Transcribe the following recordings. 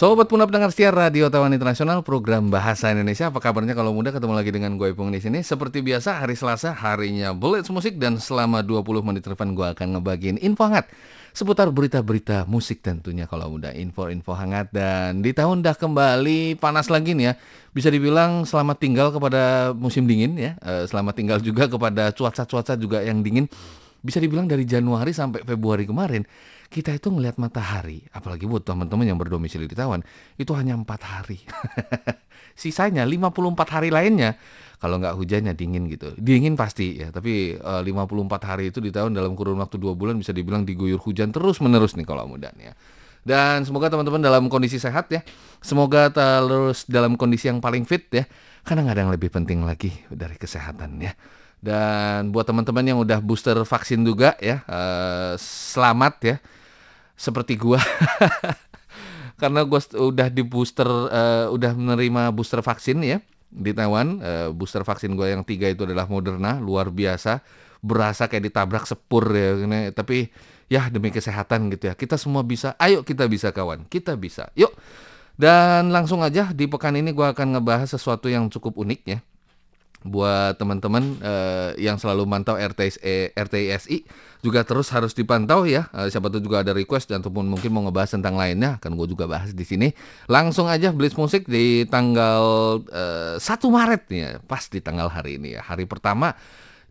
Sobat Puna pendengar setia Radio Tawan Internasional program Bahasa Indonesia. Apa kabarnya kalau muda ketemu lagi dengan gue Ipung di sini. Seperti biasa hari Selasa harinya Bullets Musik dan selama 20 menit depan gue akan ngebagiin info hangat seputar berita-berita musik tentunya kalau muda info-info hangat dan di tahun dah kembali panas lagi nih ya. Bisa dibilang selamat tinggal kepada musim dingin ya. Eh, Selamat tinggal juga kepada cuaca-cuaca juga yang dingin. Bisa dibilang dari Januari sampai Februari kemarin kita itu ngelihat matahari, apalagi buat teman-teman yang berdomisili di Taiwan, itu hanya empat hari. Sisanya 54 hari lainnya, kalau nggak hujannya dingin gitu. Dingin pasti ya, tapi eh, 54 hari itu di tahun dalam kurun waktu dua bulan bisa dibilang diguyur hujan terus menerus nih kalau muda nih ya. Dan semoga teman-teman dalam kondisi sehat ya. Semoga terus dalam kondisi yang paling fit ya. Karena nggak ada yang lebih penting lagi dari kesehatan ya. Dan buat teman-teman yang udah booster vaksin juga ya, eh, selamat ya. Seperti gua. Karena gua udah di booster, eh, udah menerima booster vaksin ya di Taiwan. Eh, booster vaksin gua yang tiga itu adalah Moderna, luar biasa. Berasa kayak ditabrak sepur ya. Tapi ya demi kesehatan gitu ya. Kita semua bisa. Ayo kita bisa kawan. Kita bisa. Yuk. Dan langsung aja di pekan ini gua akan ngebahas sesuatu yang cukup unik ya buat teman-teman eh, yang selalu mantau RTS, eh, RTSI juga terus harus dipantau ya. Eh, siapa tuh juga ada request dan ataupun mungkin mau ngebahas tentang lainnya akan gue juga bahas di sini. Langsung aja Blitz Musik di tanggal eh, 1 Maret nih ya, pas di tanggal hari ini ya. Hari pertama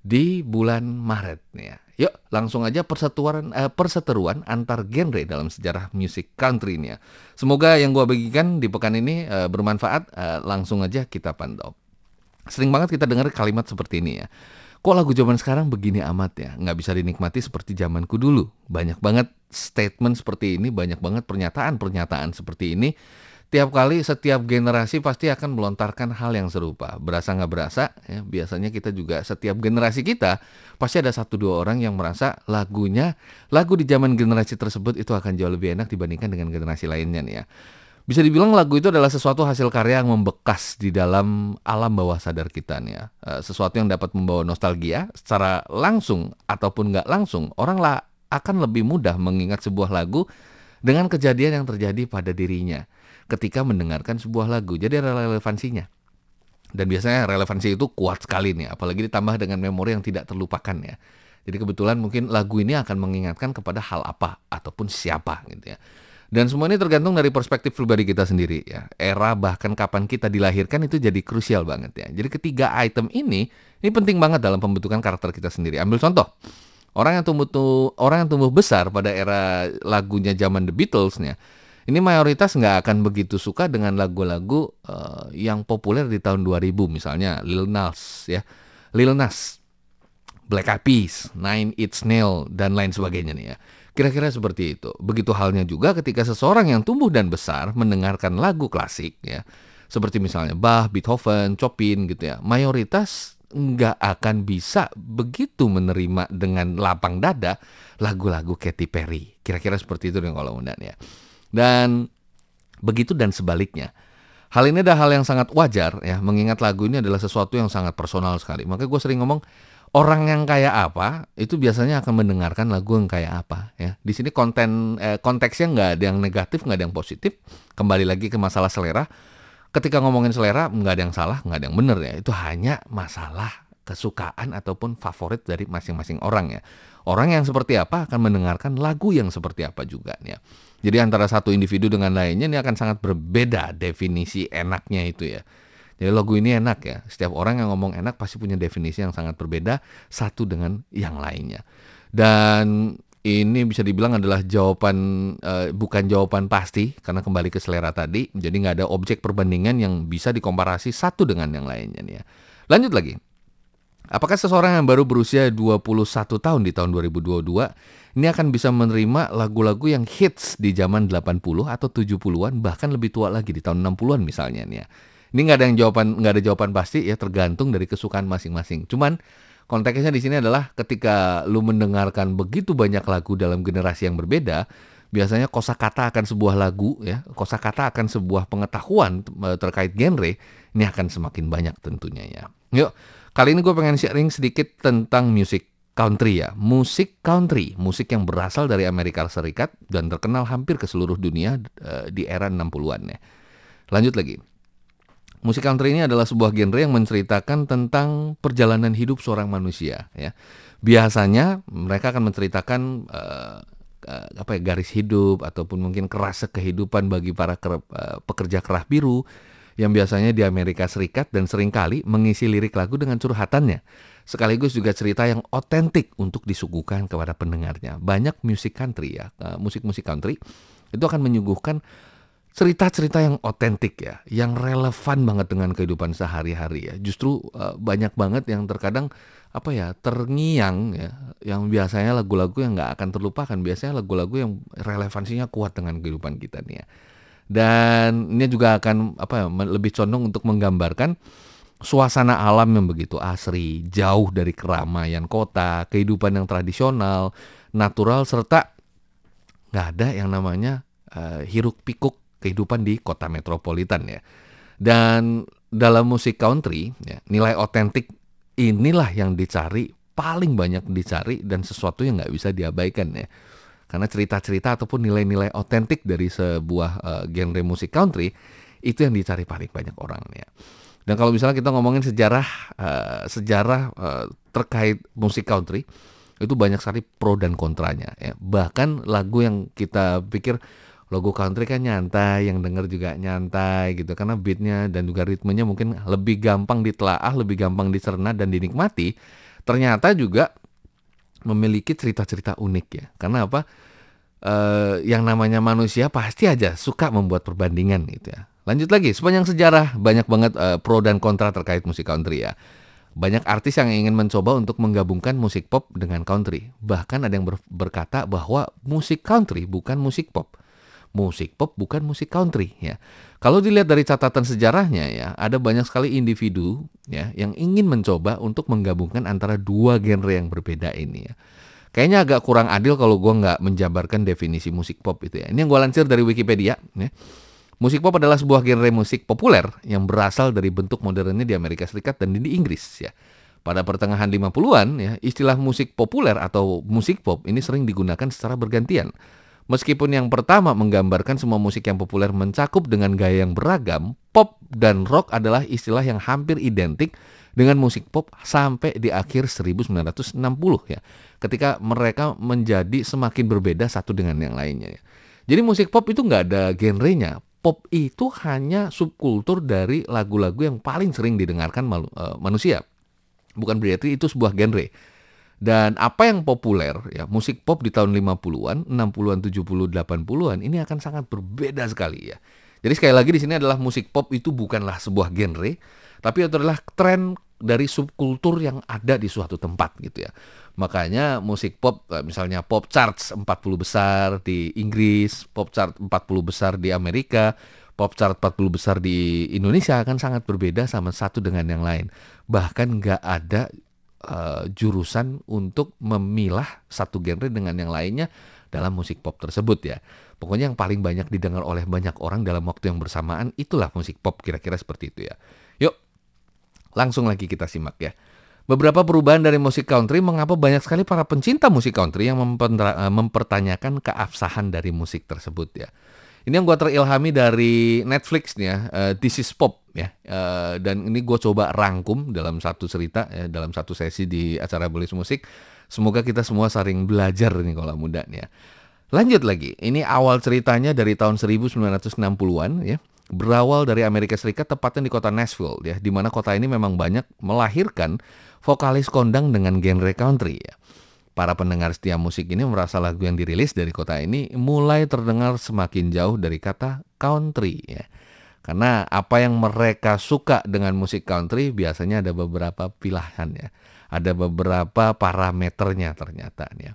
di bulan Maret nih ya. Yuk, langsung aja persatuan eh, perseteruan antar genre dalam sejarah musik country nih ya. Semoga yang gua bagikan di pekan ini eh, bermanfaat. Eh, langsung aja kita pantau. Sering banget kita dengar kalimat seperti ini ya. Kok lagu zaman sekarang begini amat ya? Nggak bisa dinikmati seperti zamanku dulu. Banyak banget statement seperti ini, banyak banget pernyataan-pernyataan seperti ini. Tiap kali setiap generasi pasti akan melontarkan hal yang serupa. Berasa nggak berasa, ya, biasanya kita juga setiap generasi kita pasti ada satu dua orang yang merasa lagunya, lagu di zaman generasi tersebut itu akan jauh lebih enak dibandingkan dengan generasi lainnya nih ya. Bisa dibilang lagu itu adalah sesuatu hasil karya yang membekas di dalam alam bawah sadar kita nih ya. Eh, Sesuatu yang dapat membawa nostalgia secara langsung ataupun nggak langsung. Orang lah akan lebih mudah mengingat sebuah lagu dengan kejadian yang terjadi pada dirinya ketika mendengarkan sebuah lagu. Jadi ada relevansinya. Dan biasanya relevansi itu kuat sekali nih, apalagi ditambah dengan memori yang tidak terlupakan ya. Jadi kebetulan mungkin lagu ini akan mengingatkan kepada hal apa ataupun siapa gitu ya. Dan semua ini tergantung dari perspektif pribadi kita sendiri ya. Era bahkan kapan kita dilahirkan itu jadi krusial banget ya. Jadi ketiga item ini ini penting banget dalam pembentukan karakter kita sendiri. Ambil contoh. Orang yang tumbuh tu- orang yang tumbuh besar pada era lagunya zaman The Beatles nya ini mayoritas nggak akan begitu suka dengan lagu-lagu eh, yang populer di tahun 2000 misalnya Lil Nas ya. Lil Nas Black Eyed Peas, Nine Inch Nails dan lain sebagainya nih ya. Kira-kira seperti itu. Begitu halnya juga ketika seseorang yang tumbuh dan besar mendengarkan lagu klasik ya. Seperti misalnya Bach, Beethoven, Chopin gitu ya. Mayoritas nggak akan bisa begitu menerima dengan lapang dada lagu-lagu Katy Perry. Kira-kira seperti itu nih kalau mudah ya. Dan begitu dan sebaliknya. Hal ini adalah hal yang sangat wajar ya, mengingat lagu ini adalah sesuatu yang sangat personal sekali. Makanya gue sering ngomong orang yang kayak apa itu biasanya akan mendengarkan lagu yang kayak apa ya. Di sini konten eh, konteksnya nggak ada yang negatif, nggak ada yang positif. Kembali lagi ke masalah selera. Ketika ngomongin selera nggak ada yang salah, nggak ada yang benar ya. Itu hanya masalah kesukaan ataupun favorit dari masing-masing orang ya. Orang yang seperti apa akan mendengarkan lagu yang seperti apa juga ya. Jadi antara satu individu dengan lainnya ini akan sangat berbeda definisi enaknya itu ya. Jadi lagu ini enak ya. Setiap orang yang ngomong enak pasti punya definisi yang sangat berbeda satu dengan yang lainnya. Dan ini bisa dibilang adalah jawaban eh, bukan jawaban pasti karena kembali ke selera tadi. Jadi nggak ada objek perbandingan yang bisa dikomparasi satu dengan yang lainnya nih ya. Lanjut lagi. Apakah seseorang yang baru berusia 21 tahun di tahun 2022 ini akan bisa menerima lagu-lagu yang hits di zaman 80 atau 70-an bahkan lebih tua lagi di tahun 60-an misalnya nih ya. Ini nggak ada yang jawaban nggak ada jawaban pasti ya tergantung dari kesukaan masing-masing. Cuman konteksnya di sini adalah ketika lu mendengarkan begitu banyak lagu dalam generasi yang berbeda, biasanya kosakata akan sebuah lagu ya, kosakata akan sebuah pengetahuan eh, terkait genre ini akan semakin banyak tentunya ya. Yuk, kali ini gue pengen sharing sedikit tentang musik country ya. Musik country, musik yang berasal dari Amerika Serikat dan terkenal hampir ke seluruh dunia uh, di era 60-an ya. Lanjut lagi. Musik country ini adalah sebuah genre yang menceritakan tentang perjalanan hidup seorang manusia ya. Biasanya mereka akan menceritakan uh, apa ya garis hidup ataupun mungkin kerasa kehidupan bagi para ker, uh, pekerja kerah biru yang biasanya di Amerika Serikat dan sering kali mengisi lirik lagu dengan curhatannya. Sekaligus juga cerita yang otentik untuk disuguhkan kepada pendengarnya. Banyak musik country ya, musik-musik country itu akan menyuguhkan cerita-cerita yang otentik ya, yang relevan banget dengan kehidupan sehari-hari ya. Justru uh, banyak banget yang terkadang apa ya terngiang ya, yang biasanya lagu-lagu yang nggak akan terlupakan. Biasanya lagu-lagu yang relevansinya kuat dengan kehidupan kita nih ya. Dan ini juga akan apa ya lebih condong untuk menggambarkan suasana alam yang begitu asri, jauh dari keramaian kota, kehidupan yang tradisional, natural serta nggak ada yang namanya uh, hiruk pikuk kehidupan di kota metropolitan ya. Dan dalam musik country, ya, nilai otentik inilah yang dicari paling banyak dicari dan sesuatu yang nggak bisa diabaikan ya. Karena cerita-cerita ataupun nilai-nilai otentik dari sebuah uh, genre musik country itu yang dicari paling banyak orang ya. Dan kalau misalnya kita ngomongin sejarah uh, sejarah uh, terkait musik country itu banyak sekali pro dan kontranya ya. Bahkan lagu yang kita pikir logo country kan nyantai, yang denger juga nyantai gitu karena beatnya dan juga ritmenya mungkin lebih gampang ditelaah, lebih gampang dicerna dan dinikmati. Ternyata juga memiliki cerita-cerita unik ya. Karena apa? E, yang namanya manusia pasti aja suka membuat perbandingan gitu ya. Lanjut lagi, sepanjang sejarah banyak banget e, pro dan kontra terkait musik country ya. Banyak artis yang ingin mencoba untuk menggabungkan musik pop dengan country. Bahkan ada yang ber berkata bahwa musik country bukan musik pop musik pop bukan musik country ya. Kalau dilihat dari catatan sejarahnya ya, ada banyak sekali individu ya yang ingin mencoba untuk menggabungkan antara dua genre yang berbeda ini ya. Kayaknya agak kurang adil kalau gue nggak menjabarkan definisi musik pop itu ya. Ini yang gue lansir dari Wikipedia ya. Musik pop adalah sebuah genre musik populer yang berasal dari bentuk modernnya di Amerika Serikat dan di Inggris ya. Pada pertengahan 50-an ya, istilah musik populer atau musik pop ini sering digunakan secara bergantian Meskipun yang pertama menggambarkan semua musik yang populer mencakup dengan gaya yang beragam, pop dan rock adalah istilah yang hampir identik dengan musik pop sampai di akhir 1960 ya. Ketika mereka menjadi semakin berbeda satu dengan yang lainnya ya. Jadi musik pop itu nggak ada genrenya. Pop itu hanya subkultur dari lagu-lagu yang paling sering didengarkan eh, manusia. Bukan berarti itu sebuah genre. Dan apa yang populer ya musik pop di tahun 50-an, 60-an, 70 80-an ini akan sangat berbeda sekali ya. Jadi sekali lagi di sini adalah musik pop itu bukanlah sebuah genre, tapi itu adalah tren dari subkultur yang ada di suatu tempat gitu ya. Makanya musik pop eh, misalnya pop charts 40 besar di Inggris, pop chart 40 besar di Amerika, pop chart 40 besar di Indonesia akan sangat berbeda sama satu dengan yang lain. Bahkan nggak ada uh, jurusan untuk memilah satu genre dengan yang lainnya dalam musik pop tersebut ya. Pokoknya yang paling banyak didengar oleh banyak orang dalam waktu yang bersamaan itulah musik pop kira-kira seperti itu ya. Yuk, langsung lagi kita simak ya. Beberapa perubahan dari musik country mengapa banyak sekali para pencinta musik country yang eh, mempertanyakan keabsahan dari musik tersebut ya. Ini yang gue terilhami dari Netflix nih ya, uh, This is Pop ya. Uh, dan ini gue coba rangkum dalam satu cerita ya, dalam satu sesi di acara Bolis Musik. Semoga kita semua saling belajar nih kalau muda nih ya. Lanjut lagi, ini awal ceritanya dari tahun 1960-an ya. Berawal dari Amerika Serikat tepatnya di kota Nashville ya, di mana kota ini memang banyak melahirkan vokalis kondang dengan genre country ya. Para pendengar setia musik ini merasa lagu yang dirilis dari kota ini mulai terdengar semakin jauh dari kata country ya. Karena apa yang mereka suka dengan musik country biasanya ada beberapa pilihan ya. Ada beberapa parameternya ternyata ya.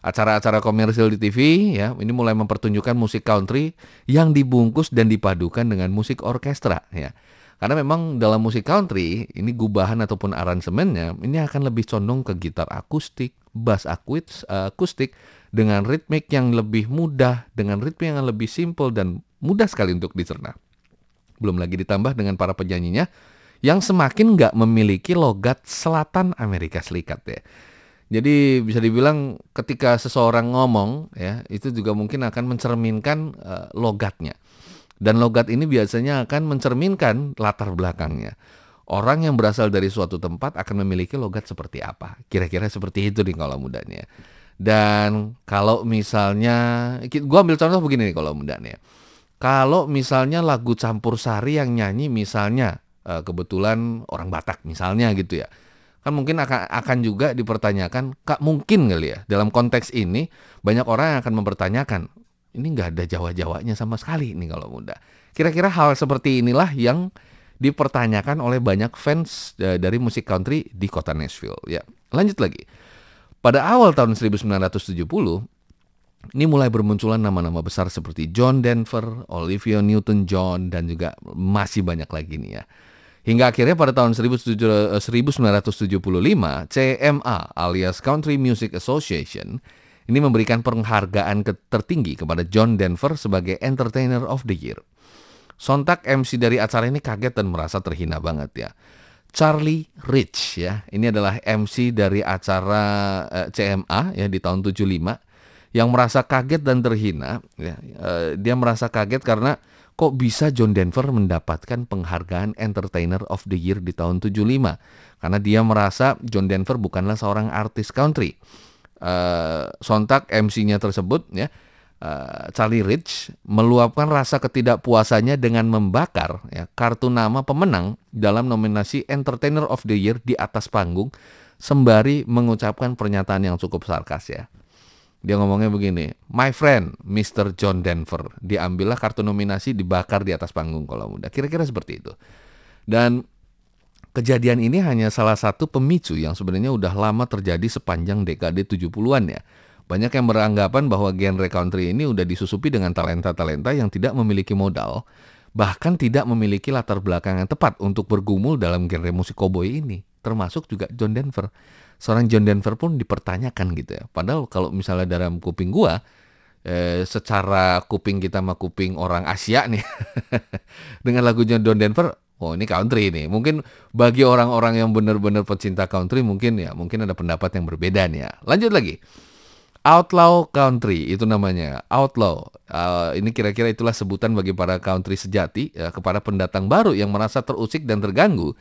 Acara-acara komersil di TV ya, ini mulai mempertunjukkan musik country yang dibungkus dan dipadukan dengan musik orkestra ya. Karena memang dalam musik country, ini gubahan ataupun aransemennya, ini akan lebih condong ke gitar akustik, bass akustik, dengan ritmik yang lebih mudah, dengan ritme yang lebih simple dan mudah sekali untuk dicerna. Belum lagi ditambah dengan para penyanyinya yang semakin nggak memiliki logat selatan Amerika Serikat ya. Jadi bisa dibilang ketika seseorang ngomong ya itu juga mungkin akan mencerminkan uh, logatnya. Dan logat ini biasanya akan mencerminkan latar belakangnya. Orang yang berasal dari suatu tempat akan memiliki logat seperti apa. Kira-kira seperti itu nih kalau mudanya. Dan kalau misalnya, gue ambil contoh begini nih kalau mudanya. Kalau misalnya lagu campur sari yang nyanyi misalnya eh, kebetulan orang Batak misalnya gitu ya. Kan mungkin akan juga dipertanyakan, kak mungkin kali ya dalam konteks ini banyak orang yang akan mempertanyakan ini nggak ada Jawa-Jawanya sama sekali nih kalau muda. Kira-kira hal seperti inilah yang dipertanyakan oleh banyak fans e, dari musik country di kota Nashville. Ya, lanjut lagi. Pada awal tahun 1970, ini mulai bermunculan nama-nama besar seperti John Denver, Olivia Newton-John, dan juga masih banyak lagi nih ya. Hingga akhirnya pada tahun 1975, CMA alias Country Music Association ini memberikan penghargaan tertinggi kepada John Denver sebagai Entertainer of the Year. Sontak MC dari acara ini kaget dan merasa terhina banget ya. Charlie Rich ya, ini adalah MC dari acara eh, CMA ya di tahun 75 yang merasa kaget dan terhina ya. Eh, dia merasa kaget karena kok bisa John Denver mendapatkan penghargaan Entertainer of the Year di tahun 75 karena dia merasa John Denver bukanlah seorang artis country uh, sontak MC-nya tersebut ya uh, Charlie Rich meluapkan rasa ketidakpuasannya dengan membakar ya kartu nama pemenang dalam nominasi Entertainer of the Year di atas panggung sembari mengucapkan pernyataan yang cukup sarkas ya. Dia ngomongnya begini, my friend, Mr. John Denver, diambillah kartu nominasi dibakar di atas panggung kalau muda. Kira-kira seperti itu. Dan Kejadian ini hanya salah satu pemicu yang sebenarnya udah lama terjadi sepanjang dekade 70-an ya. Banyak yang beranggapan bahwa genre country ini udah disusupi dengan talenta-talenta yang tidak memiliki modal, bahkan tidak memiliki latar belakang yang tepat untuk bergumul dalam genre musik cowboy ini, termasuk juga John Denver. Seorang John Denver pun dipertanyakan gitu ya. Padahal kalau misalnya dalam kuping gua, eh, secara kuping kita sama kuping orang Asia nih, dengan lagunya John Denver, oh ini country nih. Mungkin bagi orang-orang yang benar-benar pecinta country mungkin ya mungkin ada pendapat yang berbeda nih ya. Lanjut lagi. Outlaw country itu namanya outlaw. Uh, ini kira-kira itulah sebutan bagi para country sejati ya, kepada pendatang baru yang merasa terusik dan terganggu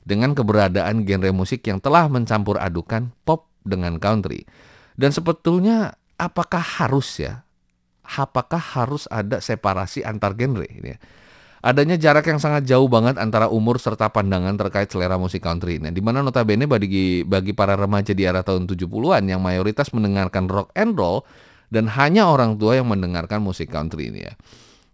dengan keberadaan genre musik yang telah mencampur adukan pop dengan country. Dan sebetulnya apakah harus ya? Apakah harus ada separasi antar genre ini? Ya? Adanya jarak yang sangat jauh banget antara umur serta pandangan terkait selera musik country ini. Di mana notabene bagi bagi para remaja di era tahun 70-an yang mayoritas mendengarkan rock and roll dan hanya orang tua yang mendengarkan musik country ini ya.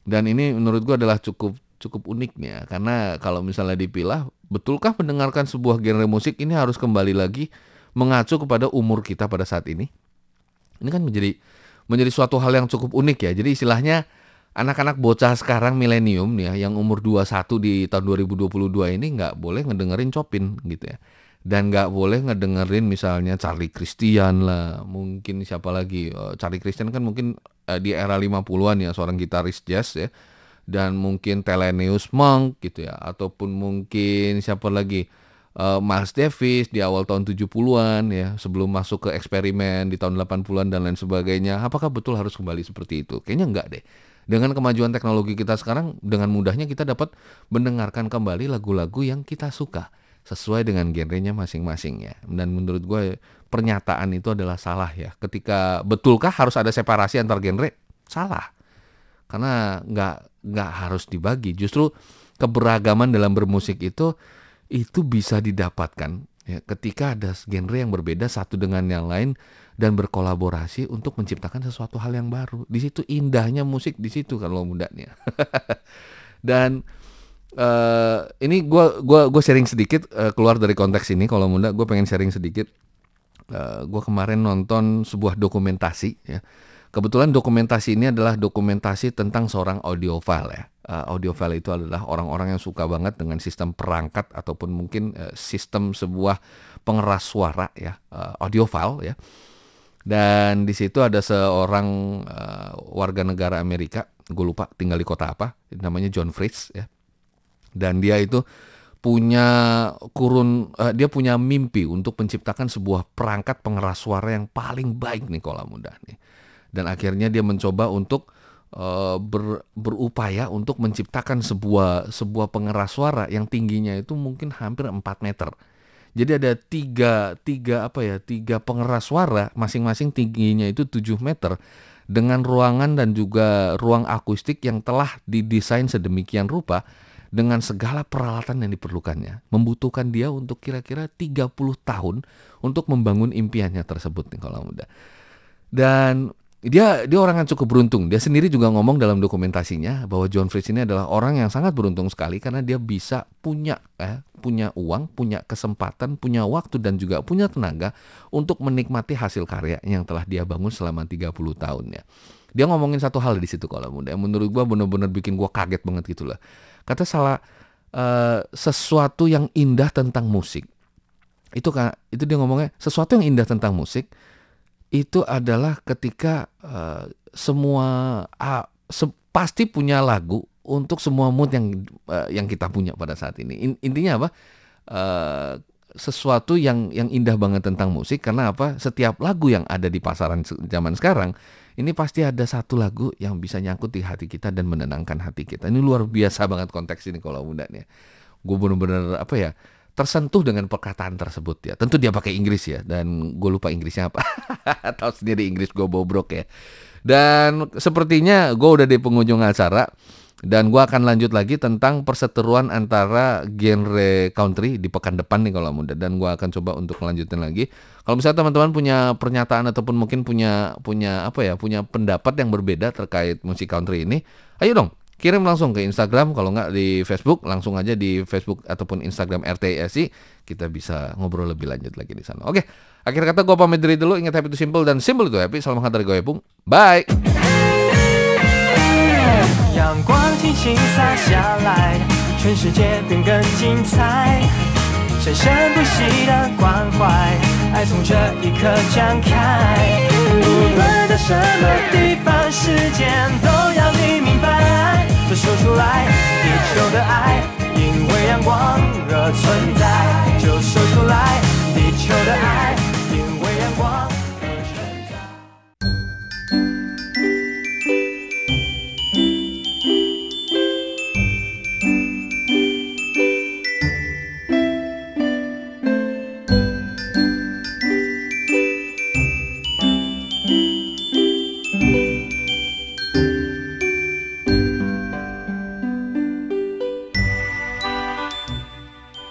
Dan ini menurut gua adalah cukup cukup uniknya karena kalau misalnya dipilah, betulkah mendengarkan sebuah genre musik ini harus kembali lagi mengacu kepada umur kita pada saat ini? Ini kan menjadi menjadi suatu hal yang cukup unik ya. Jadi istilahnya anak-anak bocah sekarang milenium ya yang umur 21 di tahun 2022 ini nggak boleh ngedengerin Chopin gitu ya. Dan nggak boleh ngedengerin misalnya Charlie Christian lah, mungkin siapa lagi? Oh, Charlie Christian kan mungkin eh, di era 50-an ya seorang gitaris jazz ya. Dan mungkin Thelonious Monk gitu ya ataupun mungkin siapa lagi? Uh, Miles Davis di awal tahun 70-an ya, sebelum masuk ke eksperimen di tahun 80-an dan lain sebagainya. Apakah betul harus kembali seperti itu? Kayaknya enggak deh dengan kemajuan teknologi kita sekarang, dengan mudahnya kita dapat mendengarkan kembali lagu-lagu yang kita suka sesuai dengan genrenya masing-masing ya. Dan menurut gue pernyataan itu adalah salah ya. Ketika betulkah harus ada separasi antar genre? Salah. Karena nggak nggak harus dibagi. Justru keberagaman dalam bermusik itu itu bisa didapatkan ya ketika ada genre yang berbeda satu dengan yang lain dan berkolaborasi untuk menciptakan sesuatu hal yang baru. Di situ indahnya musik di situ kalau mudanya. dan uh, ini gue gua gua sharing sedikit uh, keluar dari konteks ini kalau muda gue pengen sharing sedikit. Uh, eh, gue kemarin nonton sebuah dokumentasi ya Kebetulan dokumentasi ini adalah dokumentasi tentang seorang audiophile ya. Uh, audiophile itu adalah orang-orang yang suka banget dengan sistem perangkat ataupun mungkin uh, sistem sebuah pengeras suara ya, uh, audiophile ya. Dan di situ ada seorang uh, warga negara Amerika, gue lupa tinggal di kota apa, namanya John Fritz ya. Dan dia itu punya kurun uh, dia punya mimpi untuk menciptakan sebuah perangkat pengeras suara yang paling baik nih kalau mudah nih dan akhirnya dia mencoba untuk uh, ber, berupaya untuk menciptakan sebuah sebuah pengeras suara yang tingginya itu mungkin hampir 4 meter. Jadi ada tiga, tiga apa ya tiga pengeras suara masing-masing tingginya itu 7 meter dengan ruangan dan juga ruang akustik yang telah didesain sedemikian rupa dengan segala peralatan yang diperlukannya. Membutuhkan dia untuk kira-kira 30 tahun untuk membangun impiannya tersebut nih kalau muda. Dan dia dia orang yang cukup beruntung. Dia sendiri juga ngomong dalam dokumentasinya bahwa John Fritz ini adalah orang yang sangat beruntung sekali karena dia bisa punya eh, punya uang, punya kesempatan, punya waktu dan juga punya tenaga untuk menikmati hasil karya yang telah dia bangun selama 30 tahunnya. Dia ngomongin satu hal di situ kalau muda yang menurut gua benar-benar bikin gua kaget banget gitu lah. Kata salah uh, sesuatu yang indah tentang musik. Itu kan itu dia ngomongnya sesuatu yang indah tentang musik itu adalah ketika uh, semua uh, se pasti punya lagu untuk semua mood yang uh, yang kita punya pada saat ini. In, intinya apa? Uh, sesuatu yang yang indah banget tentang musik karena apa? Setiap lagu yang ada di pasaran zaman sekarang ini pasti ada satu lagu yang bisa nyangkut di hati kita dan menenangkan hati kita. Ini luar biasa banget konteks ini kalau muda nih. Gue bener-bener apa ya? Tersentuh dengan perkataan tersebut ya. Tentu dia pakai Inggris ya dan gue lupa Inggrisnya apa. Tahu sendiri Inggris gue bobrok ya. Dan sepertinya gue udah di penghujung acara dan gue akan lanjut lagi tentang perseteruan antara genre country di pekan depan nih kalau muda dan gue akan coba untuk melanjutin lagi. Kalau misalnya teman-teman punya pernyataan ataupun mungkin punya punya apa ya punya pendapat yang berbeda terkait musik country ini, ayo dong kirim langsung ke Instagram kalau nggak di Facebook langsung aja di Facebook ataupun Instagram RTSI kita bisa ngobrol lebih lanjut lagi di sana. Oke, akhir kata gue pamit diri dulu. Ingat happy itu simple dan simple itu happy. Salam hangat dari gue Pung. Bye. 阳光轻轻洒下来，全世界变更精彩。生生不息的关怀，爱从这一刻展开。无论在什么地方，时间都要你明白。 就说出来，地球的爱，因为阳光而存在。就说出来，地球的爱，